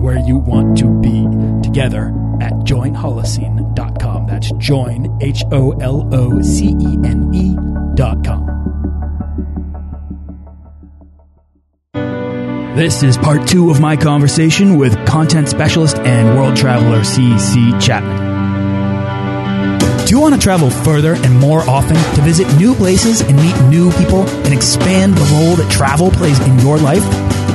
where you want to be together at joinholocene.com. That's join, H O L O C E N E.com. This is part two of my conversation with content specialist and world traveler C.C. Chapman. Do you want to travel further and more often to visit new places and meet new people and expand the role that travel plays in your life?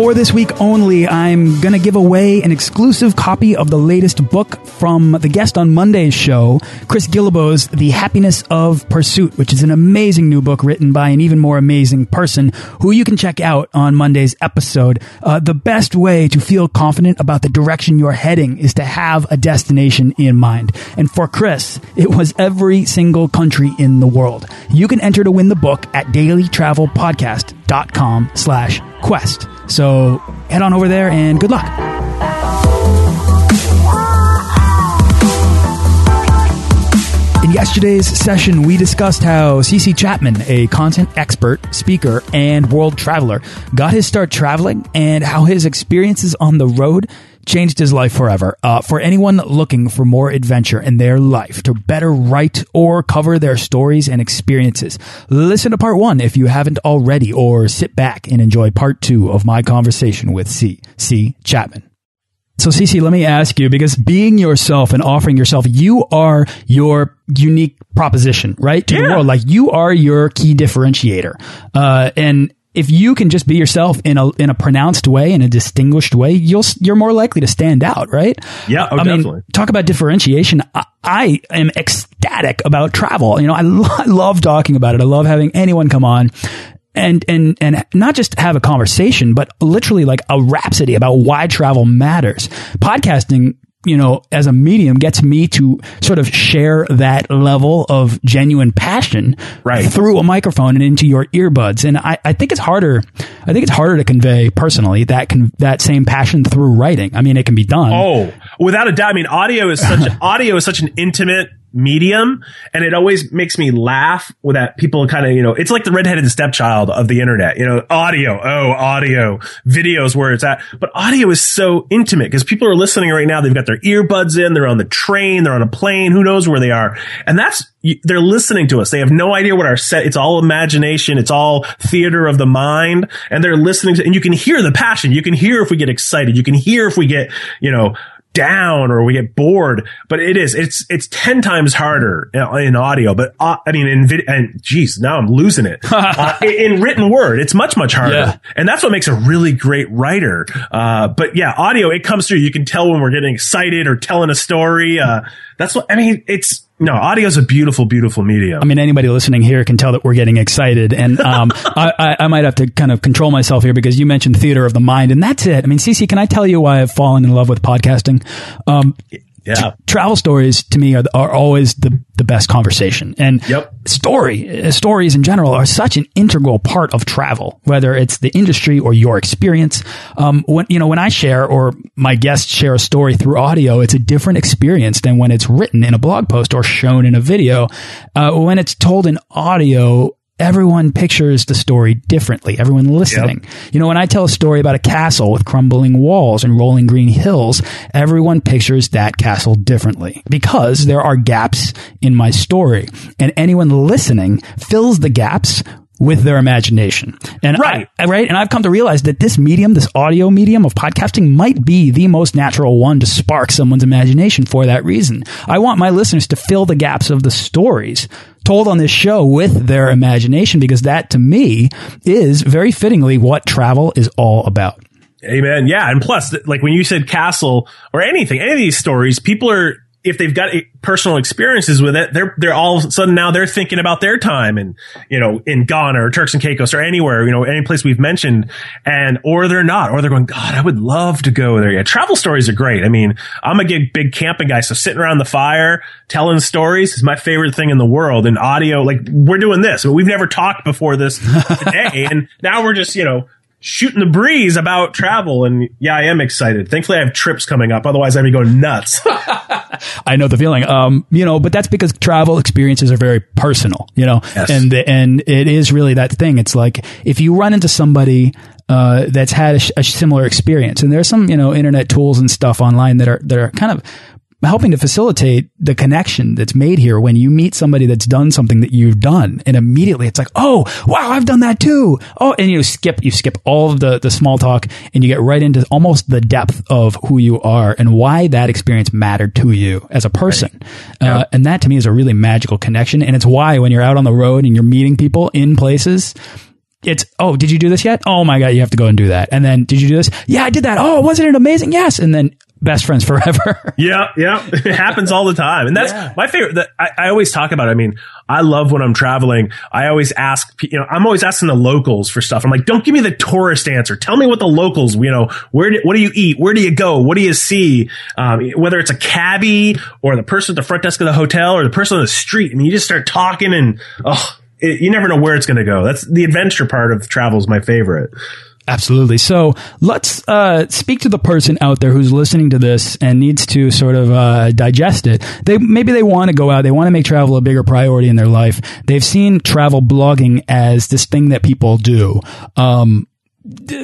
For this week only, I'm going to give away an exclusive copy of the latest book from the guest on Monday's show, Chris Guillebeau's The Happiness of Pursuit, which is an amazing new book written by an even more amazing person who you can check out on Monday's episode. Uh, the best way to feel confident about the direction you're heading is to have a destination in mind. And for Chris, it was every single country in the world. You can enter to win the book at dailytravelpodcast.com slash quest. So head on over there and good luck. In yesterday's session, we discussed how CC Chapman, a content expert, speaker, and world traveler, got his start traveling and how his experiences on the road changed his life forever. Uh, for anyone looking for more adventure in their life to better write or cover their stories and experiences, listen to part one if you haven't already, or sit back and enjoy part two of my conversation with C. C. Chapman. So, Cece, let me ask you because being yourself and offering yourself, you are your unique proposition, right? To the world. Like you are your key differentiator. Uh, and if you can just be yourself in a in a pronounced way, in a distinguished way, you'll you're more likely to stand out, right? Yeah, oh, I mean, talk about differentiation. I, I am ecstatic about travel. You know, I, lo I love talking about it. I love having anyone come on and and and not just have a conversation, but literally like a rhapsody about why travel matters. Podcasting, you know, as a medium gets me to sort of share that level of genuine passion Right. through a microphone and into your earbuds. And I, I think it's harder. I think it's harder to convey personally that can that same passion through writing. I mean, it can be done. Oh, without a doubt. I mean, audio is such audio is such an intimate medium, and it always makes me laugh with that people kind of you know it's like the redheaded stepchild of the internet. You know, audio, oh, audio, videos where it's at, but audio is so intimate because people are listening right now. They've got their earbuds in, they're on the train, they're on a plane, who knows where they are, and that's they're listening to us. They have no idea what our set. It's all imagination. It's all theater of the mind, and they're listening to. And you can hear the passion. You can hear if we get excited. You can hear if we get you know down or we get bored. But it is. It's it's ten times harder in, audio. But uh, I mean, in video. And geez, now I'm losing it. uh, in, in written word, it's much much harder. Yeah. And that's what makes a really great writer. Uh, but yeah, audio, it comes through. You can tell when we're getting excited or telling a story. That's what I mean. It's no audio is a beautiful, beautiful medium. I mean, anybody listening here can tell that we're getting excited, and um, I, I, I might have to kind of control myself here because you mentioned theater of the mind, and that's it. I mean, Cece, can I tell you why I've fallen in love with podcasting? Um, yeah. travel stories to me are, are always the, the best conversation. And Yep. story, uh, stories in general are such an integral part of travel, whether it's the industry or your experience. Um, when, you know, when I share or my guests share a story through audio, it's a different experience than when it's written in a blog post or shown in a video. Uh, when it's told in audio, everyone pictures the story differently. Everyone listening. You know, when I tell a story about a castle with crumbling walls and rolling green hills, everyone pictures that castle differently because there are gaps in my story and anyone listening fills the gaps with their imagination. And Right. I- right. And I've come to realize that this medium, this audio medium of podcasting might be the most natural one to spark someone's imagination for that reason. I want my listeners to fill the gaps of the stories told on this show with their imagination because that to me is very fittingly what travel is all about. Amen. Yeah. And plus, like when you said castle or anything, any of these stories, people are, if they've got personal experiences with it, they're, they're all of a sudden now they're thinking about their time and, you know, in Ghana or Turks and Caicos or anywhere, you know, any place we've mentioned and, or they're not, or they're going, God, I would love to go there. Yeah. Travel stories are great. I mean, I'm a big, big camping guy. So sitting around the fire, telling stories is my favorite thing in the world and audio. Like we're doing this. But we've never talked before this today. and now we're just, you know, shooting the breeze about travel. And yeah, I am excited. Thankfully, I have trips coming up. Otherwise, I'd be going nuts. I know the feeling. Um, you know, but that's because travel experiences are very personal, you know, Yes. and, and it is really that thing. It's like if you run into somebody, uh, that's had a, sh- a similar experience and there's some, you know, internet tools and stuff online that are, that are kind of, helping to facilitate the connection that's made here when you meet somebody that's done something that you've done and immediately it's like oh wow i've done that too. Oh and you skip you skip all of the the small talk and you get right into almost the depth of who you are and why that experience mattered to you as a person. Uh, and that to me is a really magical connection and it's why when you're out on the road and you're meeting people in places it's oh did you do this yet? Oh my god you have to go and do that. And then did you do this? Yeah i did that. Oh wasn't it amazing? Yes. And then best friends forever Yeah, yeah, it happens all the time, and that's Yeah. my favorite. That I, I always talk about. it. I mean, I love when I'm traveling. I always ask, you know, I'm always asking the locals for stuff. I'm like, don't give me the tourist answer. Tell me what the locals, you know, where do, what do you eat? Where do you go? What do you see? Um, whether it's a cabbie or the person at the front desk of the hotel or the person on the street. I mean, you just start talking, and oh, it, you never know where it's going to go. That's the adventure part of travel is my favorite. Absolutely. So let's uh, speak to the person out there who's listening to this and needs to sort of uh, digest it. They maybe they want to go out, they want to make travel a bigger priority in their life. They've seen travel blogging as this thing that people do. Um,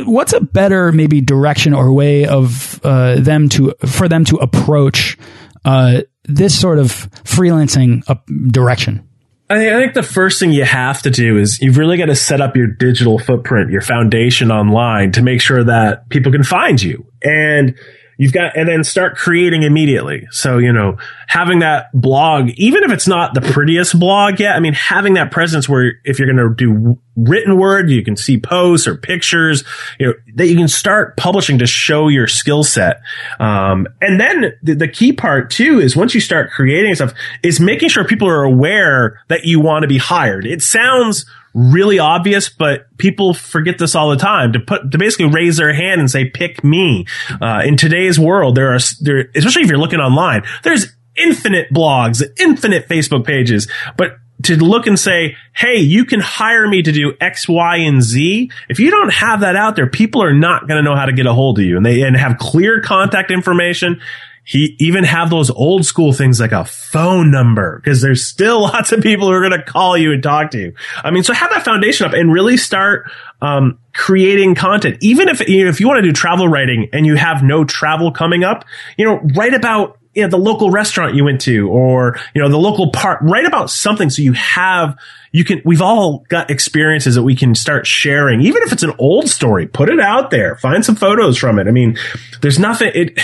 what's a better maybe direction or way of uh, them to for them to approach uh, this sort of freelancing uh, direction? I think, the first thing you have to do is you've really got to set up your digital footprint, your foundation online to make sure that people can find you. And you've got, and then start creating immediately. So, you know, having that blog, even if it's not the prettiest blog yet, I mean, having that presence where if you're going to do written word, you can see posts or pictures, you know, that you can start publishing to show your skill set. Um, and then the, the key part too is once you start creating stuff is making sure people are aware that you want to be hired. It sounds really obvious, but people forget this all the time to put, to basically raise their hand and say, pick me. Uh, in today's world, there are, there, especially if you're looking online, there's infinite blogs, infinite Facebook pages, but to look and say, Hey, you can hire me to do X, Y, and Z. If you don't have that out there, people are not going to know how to get a hold of you and they, and have clear contact information. He even have those old school things like a phone number because there's still lots of people who are going to call you and talk to you. I mean, so have that foundation up and really start, um, creating content. Even if, you know, if you want to do travel writing and you have no travel coming up, you know, write about, you know, the local restaurant you went to or, you know, the local park, write about something so you have, you can, we've all got experiences that we can start sharing. Even if it's an old story, put it out there, find some photos from it. I mean, there's nothing, it,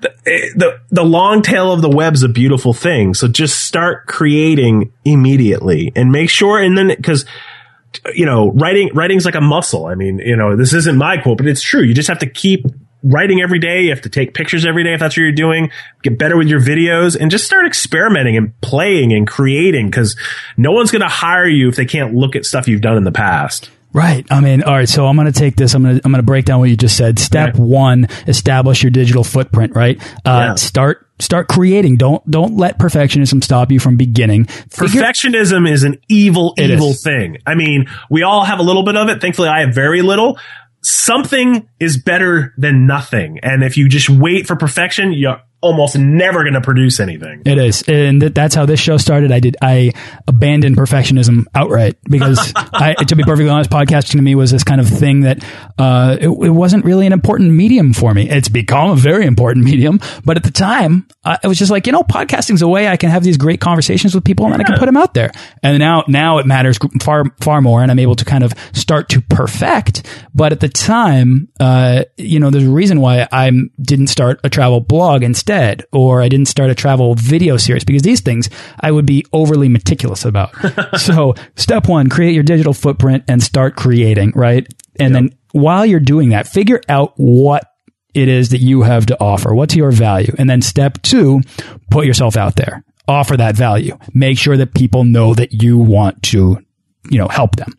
the, the, the long tail of the web's a beautiful thing. So just start creating immediately and make sure, and then, cause, you know, writing, writing's like a muscle. I mean, you know, this isn't my quote, but it's true. You just have to keep writing every day. You have to take pictures every day if that's what you're doing. Get better with your videos and just start experimenting and playing and creating because no one's going to hire you if they can't look at stuff you've done in the past. Right. I mean, all right. So I'm going to take this. I'm going to I'm going to break down what you just said. Step Okay. one: establish your digital footprint. Right. Uh, Yeah. Start start creating. Don't don't let perfectionism stop you from beginning. Figure- Perfectionism is an evil, evil is. thing. I mean, we all have a little bit of it. Thankfully, I have very little. Something is better than nothing. And if you just wait for perfection, you're almost never going to produce anything. It is, and th- that's how this show started. I did. I abandoned perfectionism outright because, I, to be perfectly honest, podcasting to me was this kind of thing that uh, it, it wasn't really an important medium for me. It's become a very important medium, but at the time, I, it was just like you know, podcasting's a way I can have these great conversations with people, and then I can put them out there. And now, now it matters far, far more, and I'm able to kind of start to perfect. But at the time, uh, you know, there's a reason why I didn't start a travel blog instead, or I didn't start a travel video series because these things I would be overly meticulous about. so, step one, create your digital footprint and start creating, right? And then while you're doing that, figure out what it is that you have to offer. What's your value? And then step two, put yourself out there. Offer that value. Make sure that people know that you want to, you know, help them.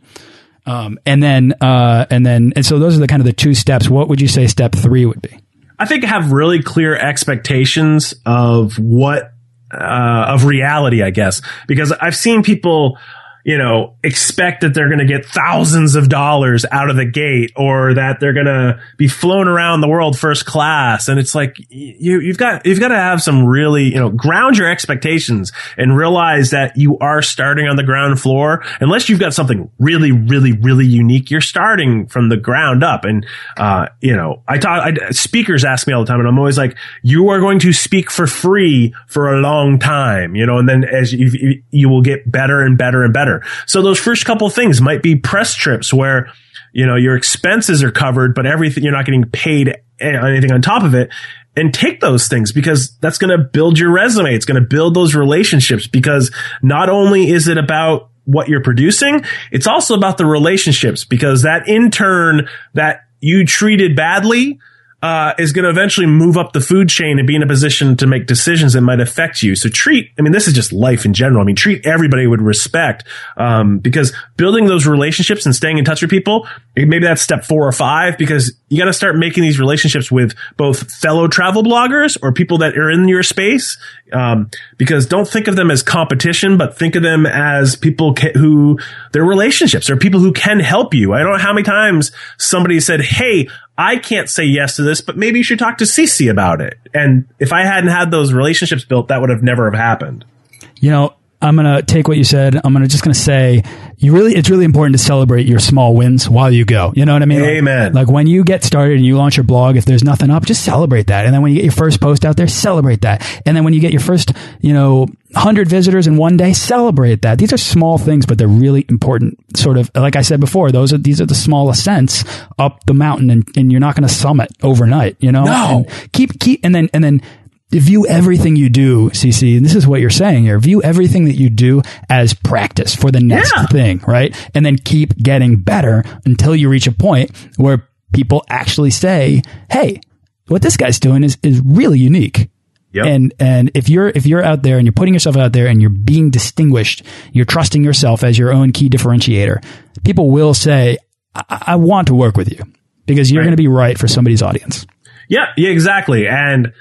Um, and then, uh, and then, and so those are the kind of the two steps. What would you say step three would be? I think have really clear expectations of what, uh, of reality, I guess, because I've seen people, you know, expect that they're going to get thousands of dollars out of the gate or that they're going to be flown around the world first class. And it's like, you, you've got, you've got to have some really, you know, ground your expectations and realize that you are starting on the ground floor. Unless you've got something really, really, really unique, you're starting from the ground up. And, uh, you know, I talk, I, speakers ask me all the time and I'm always like, you are going to speak for free for a long time, you know, and then as you, you will get better and better and better better. So those first couple things might be press trips where, you know, your expenses are covered, but everything, you're not getting paid anything on top of it. And take those things because that's going to build your resume. It's going to build those relationships because not only is it about what you're producing, it's also about the relationships because that intern that you treated badly, uh, is going to eventually move up the food chain and be in a position to make decisions that might affect you. So treat, I mean, this is just life in general. I mean, treat everybody with respect, um, because building those relationships and staying in touch with people, maybe that's step four or five, because you got to start making these relationships with both fellow travel bloggers or people that are in your space. Um, because don't think of them as competition, but think of them as people ca- who their relationships or people who can help you. I don't know how many times somebody said, Hey, I can't say yes to this, but maybe you should talk to Cece about it. And if I hadn't had those relationships built, that would have never have happened. You know, I'm going to take what you said. I'm going to just going to say you really, it's really important to celebrate your small wins while you go. You know what I mean? Amen. Like, like, when you get started and you launch your blog, if there's nothing up, just celebrate that. And then when you get your first post out there, celebrate that. And then when you get your first, you know, hundred visitors in one day, celebrate that. These are small things, but they're really important. Sort of, like I said before, those are, these are the small ascents up the mountain and, and you're not going to summit overnight, you know? No. And keep, keep, and then, and then, view everything you do, CC, and this is what you're saying here, view everything that you do as practice for the next Yeah. thing, right? And then keep getting better until you reach a point where people actually say, Hey, what this guy's doing is, is really unique. Yep. And and if you're if you're out there and you're putting yourself out there and you're being distinguished, you're trusting yourself as your own key differentiator. People will say, "I, I want to work with you because you're Right. going to be right for somebody's audience." Yeah, yeah, exactly. And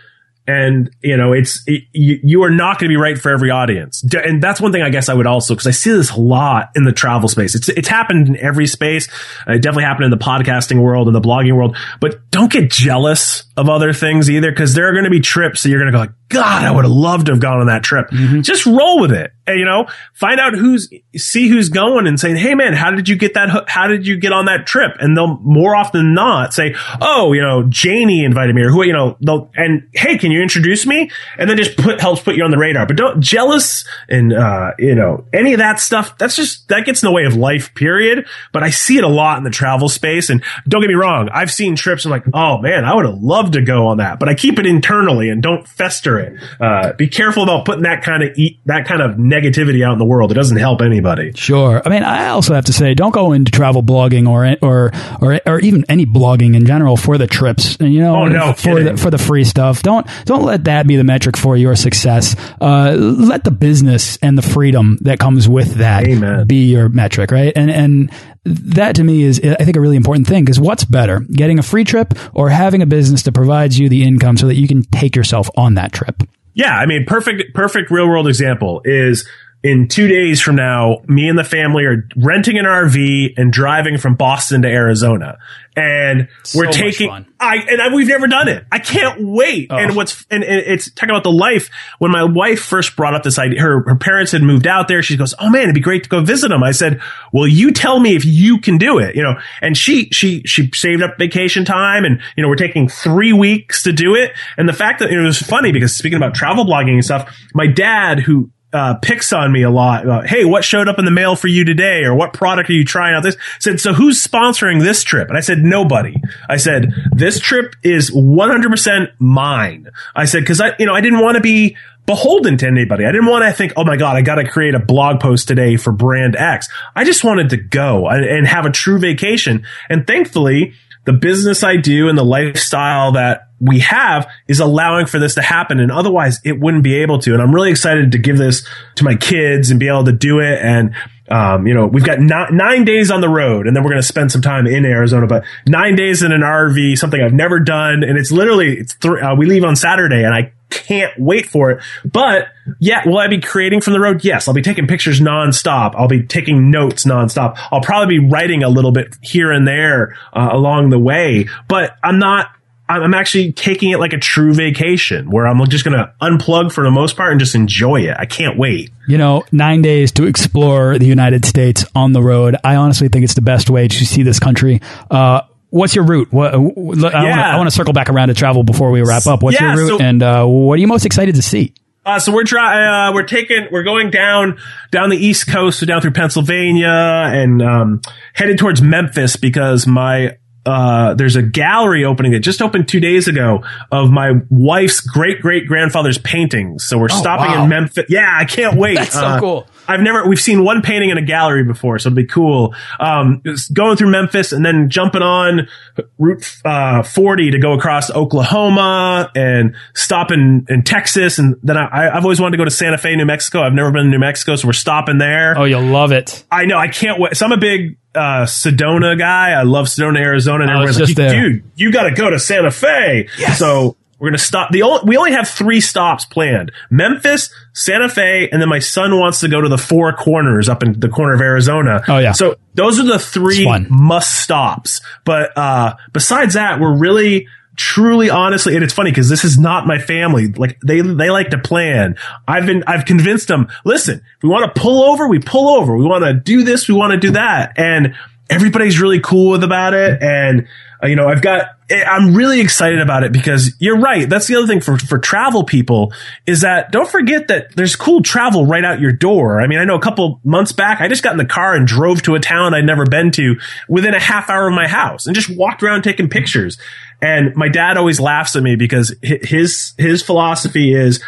and you know, it's it, you, you are not going to be right for every audience. And that's one thing I guess I would also because I see this a lot in the travel space. It's it's happened in every space. It definitely happened in the podcasting world and the blogging world. But don't get jealous of other things either because there are going to be trips that you're going to go like, God, I would have loved to have gone on that trip. Just roll with it. And, you know, find out who's see who's going and saying, Hey man, how did you get that? How did you get on that trip? And they'll more often than not say, Oh, you know, Janie invited me or who, you know, they'll, and hey, can you introduce me? And then just put, helps put you on the radar. But don't jealous and, uh, you know, any of that stuff. That's just, that gets in the way of life, period. But I see it a lot in the travel space. And don't get me wrong. I've seen trips and like, oh man, I would have loved to go on that, but I keep it internally and don't fester it. Uh, be careful about putting that kind of eat, that kind of negativity out in the world. It doesn't help anybody. Sure. I mean, I also have to say, don't go into travel blogging or or or, or even any blogging in general for the trips. And you know, Oh, no for kidding. the for the free stuff. Don't don't let that be the metric for your success. Uh, let the business and the freedom that comes with that Amen. be your metric, right? And and that to me is I think a really important thing because what's better, getting a free trip or having a business that provides you the income so that you can take yourself on that trip. Yeah, I mean, perfect, perfect real world example is in two days from now, me and the family are renting an RV and driving from Boston to Arizona, and we're much taking. I and I, we've never done it. I can't wait. Oh. And what's and, and it's talking about the life. When my wife first brought up this idea, her her parents had moved out there. She goes, "Oh man, it'd be great to go visit them." I said, "Well, you tell me if you can do it." You know, and she she she saved up vacation time, and you know, we're taking three weeks to do it. And the fact that it was funny because speaking about travel blogging and stuff, my dad who uh, picks on me a lot. About, hey, what showed up in the mail for you today, or what product are you trying out? This said, so who's sponsoring this trip? And I said, nobody. I said, this trip is 100% mine. I said, because I, you know, I didn't want to be beholden to anybody. I didn't want to think, oh my God, I got to create a blog post today for brand X. I just wanted to go and, and have a true vacation. And thankfully, the business I do and the lifestyle that we have is allowing for this to happen. And otherwise it wouldn't be able to. And I'm really excited to give this to my kids and be able to do it. And, um, you know, we've got nine, nine days on the road and then we're going to spend some time in Arizona, but nine days in an RV, something I've never done. And it's literally, it's th- uh, we leave on Saturday and I can't wait for it. But yeah, will I be creating from the road? Yes. I'll be taking pictures nonstop. I'll be taking notes nonstop. I'll probably be writing a little bit here and there uh, along the way, but I'm not I'm actually taking it like a true vacation where I'm just going to unplug for the most part and just enjoy it. I can't wait. You know, nine days to explore the United States on the road. I honestly think it's the best way to see this country. Uh, what's your route? What, I want to circle back around to travel before we wrap up. What's yeah, your route, so, and uh, what are you most excited to see? Uh, so we're trying. Uh, we're taking. We're going down down the East Coast, so down through Pennsylvania, and um, headed towards Memphis because my uh, there's a gallery opening that just opened two days ago of my wife's great great grandfather's paintings. So we're oh, stopping wow. in Memphis. Yeah, I can't wait. That's so uh, cool. I've never, we've seen one painting in a gallery before, so it'll be cool. Um, going through Memphis and then jumping on Route uh, 40 to go across Oklahoma and stop in, in Texas. And then I, I've always wanted to go to Santa Fe, New Mexico. I've never been to New Mexico, so we're stopping there. Oh, you'll love it. I know. I can't wait. So I'm a big uh, Sedona guy. I love Sedona, Arizona. And everyone's like, dude, you got to go to Santa Fe. Yes. So we're going to stop. The only, we only have three stops planned: Memphis, Santa Fe, and then my son wants to go to the Four Corners up in the corner of Arizona. Oh yeah. So those are the three must stops. But uh, besides that, we're really truly honestly and it's funny because this is not my family like they they like to plan i've been i've convinced them listen we want to pull over we pull over we want to do this we want to do that and everybody's really cool with about it and uh, you know i've got I'm really excited about it because you're right. That's the other thing for, for travel people is that don't forget that there's cool travel right out your door. I mean, I know a couple months back, I just got in the car and drove to a town I'd never been to within a half hour of my house and just walked around taking pictures. And my dad always laughs at me because his, his philosophy is,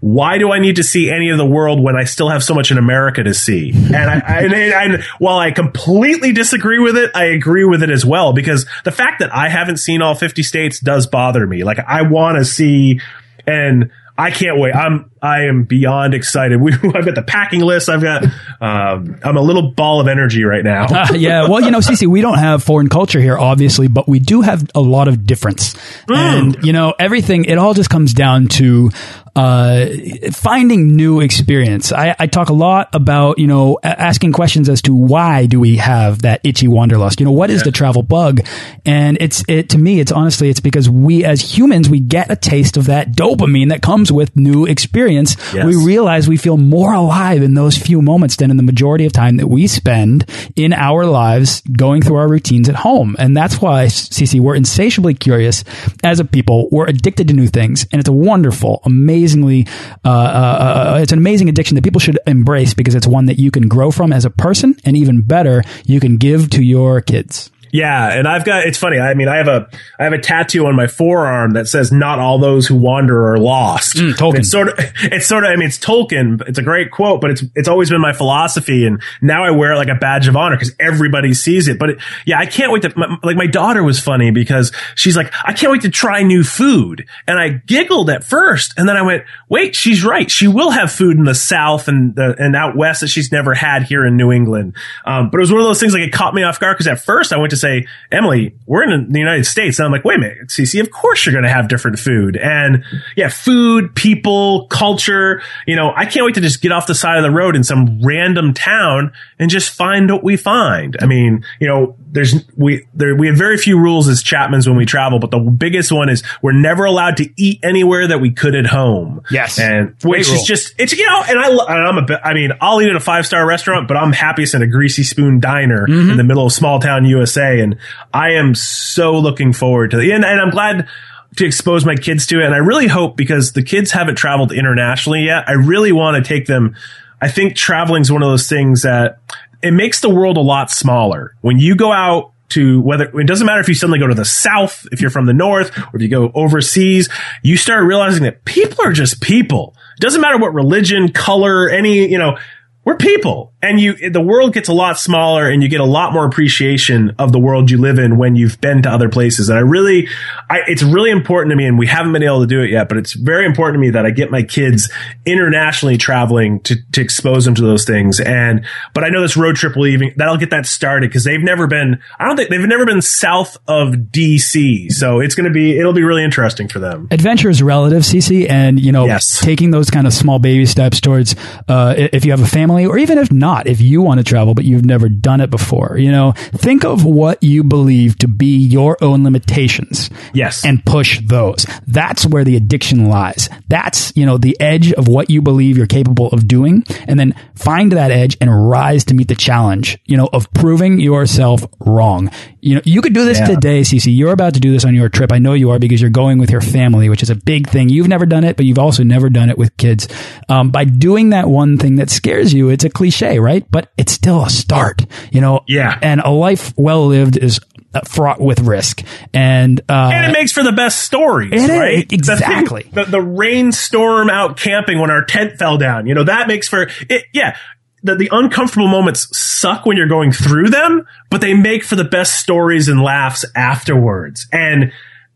why do I need to see any of the world when I still have so much in America to see? And, I, and, and, while I completely disagree with it, I agree with it as well because the fact that I haven't seen all 50 states does bother me. Like I want to see and I can't wait. I'm I am beyond excited. We, I've got the packing list. I've got um, I'm a little ball of energy right now. uh, yeah, well, you know, Cece, we don't have foreign culture here, obviously, but we do have a lot of difference, mm. and you know, everything. It all just comes down to uh, finding new experience. I, I, talk a lot about, you know, asking questions as to why do we have that itchy wanderlust? You know, what is yeah. the travel bug? And it's, it, to me, it's honestly, it's because we as humans, we get a taste of that dopamine that comes with new experience. Yes. We realize we feel more alive in those few moments than in the majority of time that we spend in our lives going through our routines at home. And that's why, Cece, we're insatiably curious as a people. We're addicted to new things and it's a wonderful, amazing, amazingly, uh, uh, uh, it's an amazing addiction that people should embrace because it's one that you can grow from as a person, and even better, you can give to your kids. Yeah, and I've got it's funny. I mean, I have a I have a tattoo on my forearm that says "Not all those who wander are lost." Mm, Tolkien. It's sort of it's sort of I mean, it's Tolkien. It's a great quote, but it's it's always been my philosophy, and now I wear it like a badge of honor because everybody sees it. But it, yeah, I can't wait to my, like my daughter was funny because she's like, I can't wait to try new food, and I giggled at first, and then I went, wait, she's right. She will have food in the South and the, and out west that she's never had here in New England. Um, but it was one of those things like it caught me off guard because at first I went to say, Emily, we're in the United States. And I'm like, wait a minute, Cece, of course you're going to have different food. And yeah, food, people, culture, you know, I can't wait to just get off the side of the road in some random town and just find what we find. I mean, you know, there's, we, there, we have very few rules as Chapmans when we travel, but the biggest one is we're never allowed to eat anywhere that we could at home. Yes. And which is just, it's, you know, and I, and I'm a bit, I mean, I'll eat at a five star restaurant, but I'm happiest in a greasy spoon diner mm-hmm. in the middle of small town USA. And I am so looking forward to it. And, and I'm glad to expose my kids to it. And I really hope because the kids haven't traveled internationally yet, I really want to take them. I think traveling is one of those things that it makes the world a lot smaller. When you go out to whether it doesn't matter if you suddenly go to the south, if you're from the north, or if you go overseas, you start realizing that people are just people. It doesn't matter what religion, color, any, you know, we're people and you the world gets a lot smaller and you get a lot more appreciation of the world you live in when you've been to other places. And i really I, it's really important to me and we haven't been able to do it yet but it's very important to me that i get my kids internationally traveling to, to expose them to those things. And but i know this road trip will even that'll get that started because they've never been i don't think they've never been south of dc so it's going to be it'll be really interesting for them. Adventure is relative cc and you know yes. taking those kind of small baby steps towards uh, if you have a family family, or even if not, if you want to travel, but you've never done it before, you know, think of what you believe to be your own limitations. Yes. And push those. That's where the addiction lies. That's, you know, the edge of what you believe you're capable of doing. And then find that edge and rise to meet the challenge, you know, of proving yourself wrong. You know, you could do this yeah. today, CC. You're about to do this on your trip. I know you are because you're going with your family, which is a big thing. You've never done it, but you've also never done it with kids. Um, by doing that one thing that scares you, it's a cliche, right? But it's still a start, you know? Yeah. And a life well lived is uh, fraught with risk, and uh, and it makes for the best stories, right? Is, exactly. The, the, the, rainstorm out camping when our tent fell down, you know, that makes for it. Yeah, the, the uncomfortable moments suck when you're going through them, but they make for the best stories and laughs afterwards. And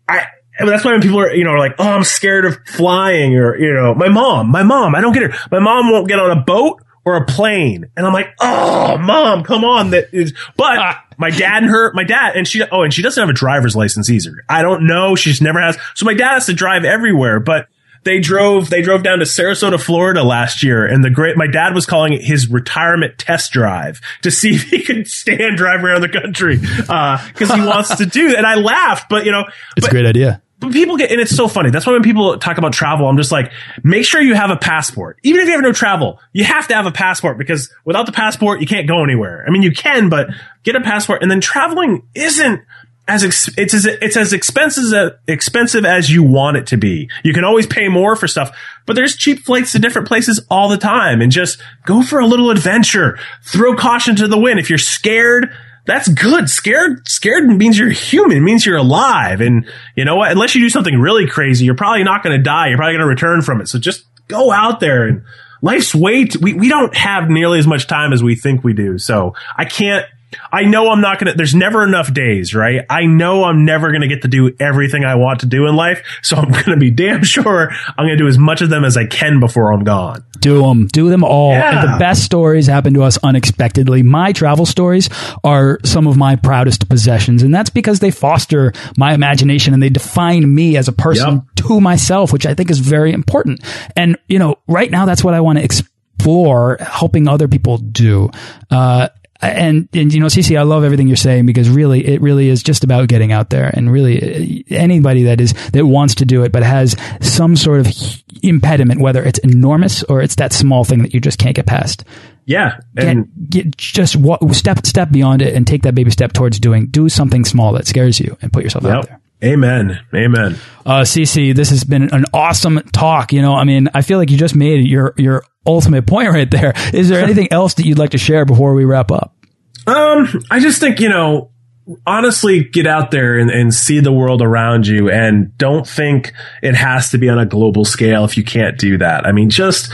I, that's why when people are, you know, are like, oh, I'm scared of flying or, you know, my mom, my mom, I don't get her. My mom won't get on a boat or a plane. And I'm like, oh, mom, come on. That is, but ah. my dad and her, my dad, and she, oh, and she doesn't have a driver's license either. I don't know. She's never has. So my dad has to drive everywhere, but they drove they drove down to Sarasota, Florida last year, and the great my dad was calling it his retirement test drive to see if he could stand drive around the country because uh, he wants to do. that. And I laughed, but you know, it's but, a great idea. But people get, and it's so funny. That's why when people talk about travel, I'm just like, make sure you have a passport. Even if you have no travel, you have to have a passport because without the passport, you can't go anywhere. I mean, you can, but get a passport. And then traveling isn't as ex- it's as it's as expensive as expensive as you want it to be. You can always pay more for stuff, but there's cheap flights to different places all the time. And just go for a little adventure. Throw caution to the wind. If you're scared, that's good. Scared, scared means you're human, means you're alive. And you know what? Unless you do something really crazy, you're probably not going to die. You're probably going to return from it. So just go out there and life's way. we, we don't have nearly as much time as we think we do. So I can't, I know I'm not going to, there's never enough days, right? I know I'm never going to get to do everything I want to do in life. So I'm going to be damn sure I'm going to do as much of them as I can before I'm gone. Do them, do them all. Yeah. And the best stories happen to us unexpectedly. My travel stories are some of my proudest possessions. And that's because they foster my imagination and they define me as a person yep. to myself, which I think is very important. And, you know, right now, that's what I want to explore helping other people do. Uh, and and you know CC I love everything you're saying because really it really is just about getting out there. And really eh, anybody that is that wants to do it but has some sort of impediment whether it's enormous or it's that small thing that you just can't get past. Yeah and get, get just walk, step step beyond it and take that baby step towards doing do something small that scares you and put yourself yep. out there Amen. Amen. Uh, CC, this has been an awesome talk. You know, I mean, I feel like you just made your, your ultimate point right there. Is there anything else that you'd like to share before we wrap up? Um, I just think, you know, honestly get out there and, and, see the world around you and don't think it has to be on a global scale if you can't do that. I mean, just,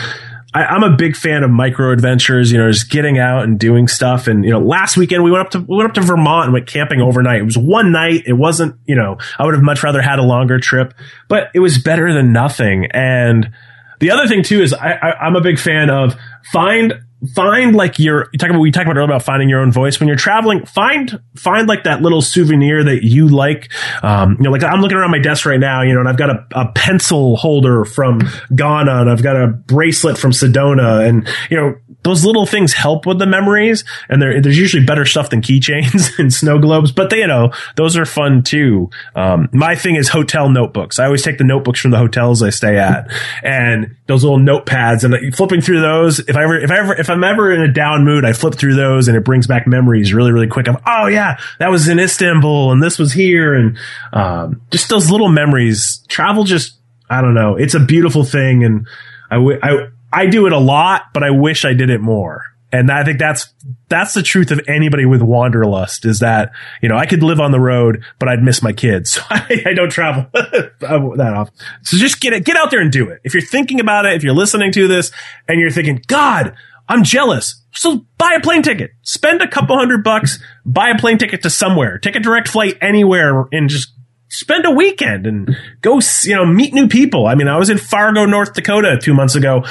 I, am a big fan of micro adventures, you know, just getting out and doing stuff. And, you know, last weekend we went up to, we went up to Vermont and went camping overnight. It was one night. It wasn't, you know, I would have much rather had a longer trip, but it was better than nothing. And, the other thing too is I, I, I'm a big fan of find find like your you talk about we talked about earlier about finding your own voice. When you're traveling find find like that little souvenir that you like. Um you know like i'm looking around my desk right now you know and i've got a, a pencil holder from ghana and i've got a bracelet from sedona and you know those little things help with the memories and there's usually better stuff than keychains and snow globes but they you know those are fun too. Um, my thing is hotel notebooks. I always take the notebooks from the hotels i stay at and those little notepads and flipping through those if i ever if i ever if if I'm ever in a down mood, I flip through those and it brings back memories really, really quick. Of oh yeah, that was in Istanbul and this was here, and um, just those little memories. Travel just, I don't know, it's a beautiful thing, and I, w- I, I do it a lot, but I wish I did it more. And I think that's that's the truth of anybody with wanderlust is that you know I could live on the road, but I'd miss my kids, so I, I don't travel that often. So just get it, get out there and do it. If you're thinking about it, if you're listening to this and you're thinking, God, I'm jealous, so buy a plane ticket, spend a couple hundred bucks, buy a plane ticket to somewhere, take a direct flight anywhere, and just spend a weekend and go you know meet new people. I mean, I was in Fargo, North Dakota two months ago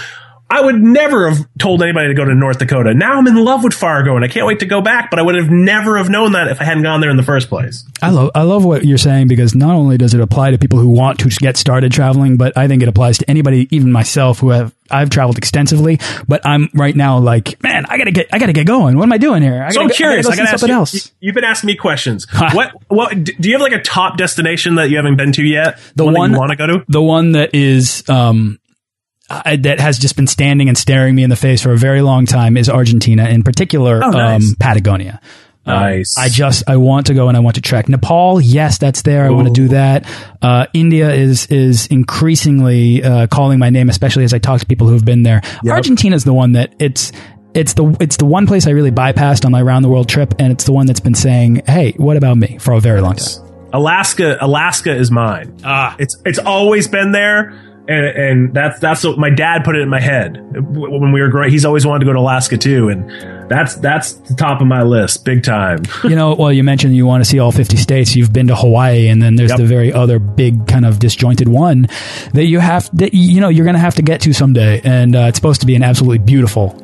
I would never have told anybody to go to North Dakota. Now I'm in love with Fargo and I can't wait to go back, but I would have never have known that if I hadn't gone there in the first place. I love I love what you're saying because not only does it apply to people who want to get started traveling, but I think it applies to anybody, even myself, who have I've traveled extensively, but I'm right now like, man, I gotta get, I gotta get going. What am I doing here? I so I'm go, curious. I gotta, I gotta something you, else. You've been asking me questions. what, what, do you have like a top destination that you haven't been to yet? The one, one you want to go to? The one that is, um, uh, that has just been standing and staring me in the face for a very long time is Argentina, in particular, oh, nice. um, Patagonia. Um, nice. I just I want to go and I want to trek Nepal. Yes, that's there. Ooh. I want to do that. Uh, India is is increasingly uh, calling my name, especially as I talk to people who have been there. Yep. Argentina is the one that it's it's the it's the one place I really bypassed on my round the world trip, and it's the one that's been saying, "Hey, what about me?" for a very long time. Alaska, Alaska is mine. Ah, it's it's always been there and and that's that's what my dad put it in my head when we were growing. He's always wanted to go to Alaska too, and that's that's the top of my list, big time. you know, well, you mentioned you want to see all fifty states. You've been to Hawaii, and then there's yep. the very other big kind of disjointed one that you have that you know you're going to have to get to someday, and uh, it's supposed to be an absolutely beautiful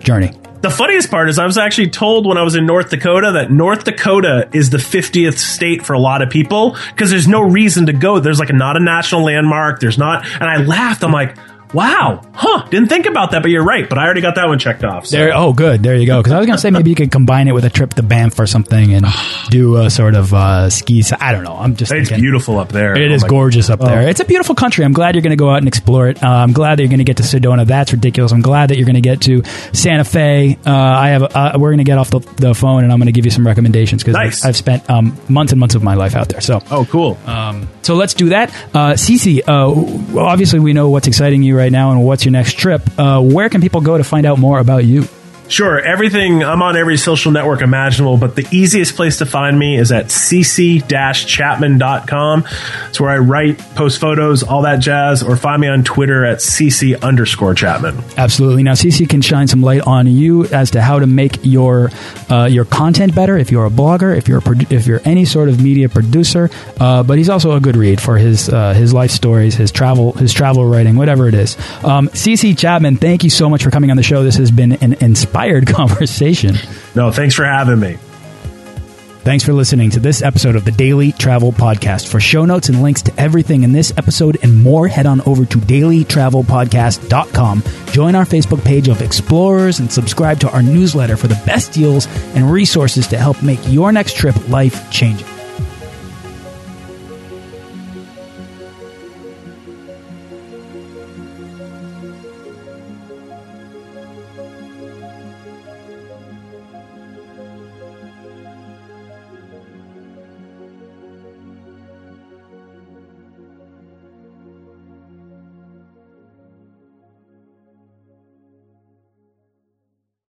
journey. The funniest part is I was actually told when I was in North Dakota that North Dakota is the 50th state for a lot of people because there's no reason to go. There's like not a national landmark. There's not, and I laughed. I'm like, Wow, huh? Didn't think about that, but you're right. But I already got that one checked off. So. There. Oh, good. There you go. Because I was gonna say maybe you could combine it with a trip to Banff or something and do a sort of uh, ski. I don't know. I'm just. It's thinking, beautiful up there. It oh is gorgeous up oh. there. It's a beautiful country. I'm glad you're gonna go out and explore it. Uh, I'm glad that you're gonna get to Sedona. That's ridiculous. I'm glad that you're gonna get to Santa Fe. Uh, I have. Uh, we're gonna get off the, the, phone and I'm gonna give you some recommendations because nice. I've, I've, spent um, months and months of my life out there. So. Oh, cool. Um, so let's do that. Uh, Cece, uh, obviously we know what's exciting you right now and what's your next next trip, uh, where can people go to find out more about you? Sure. Everything, I'm on every social network imaginable, but the easiest place to find me is at cc-chapman.com. It's where I write, post photos, all that jazz, or find me on Twitter at cc underscore Chapman. Absolutely. Now, CC can shine some light on you as to how to make your uh, your content better if you're a blogger, if you're a if you're any sort of media producer. Uh, but he's also a good read for his uh, his life stories, his travel his travel writing, whatever it is. Um, CC Chapman, thank you so much for coming on the show. This has been an inspiring inspired conversation. No, thanks for having me. Thanks for listening to this episode of the Daily Travel Podcast. For show notes and links to everything in this episode and more, head on over to dailytravelpodcast.com. Join our Facebook page of explorers and subscribe to our newsletter for the best deals and resources to help make your next trip life changing.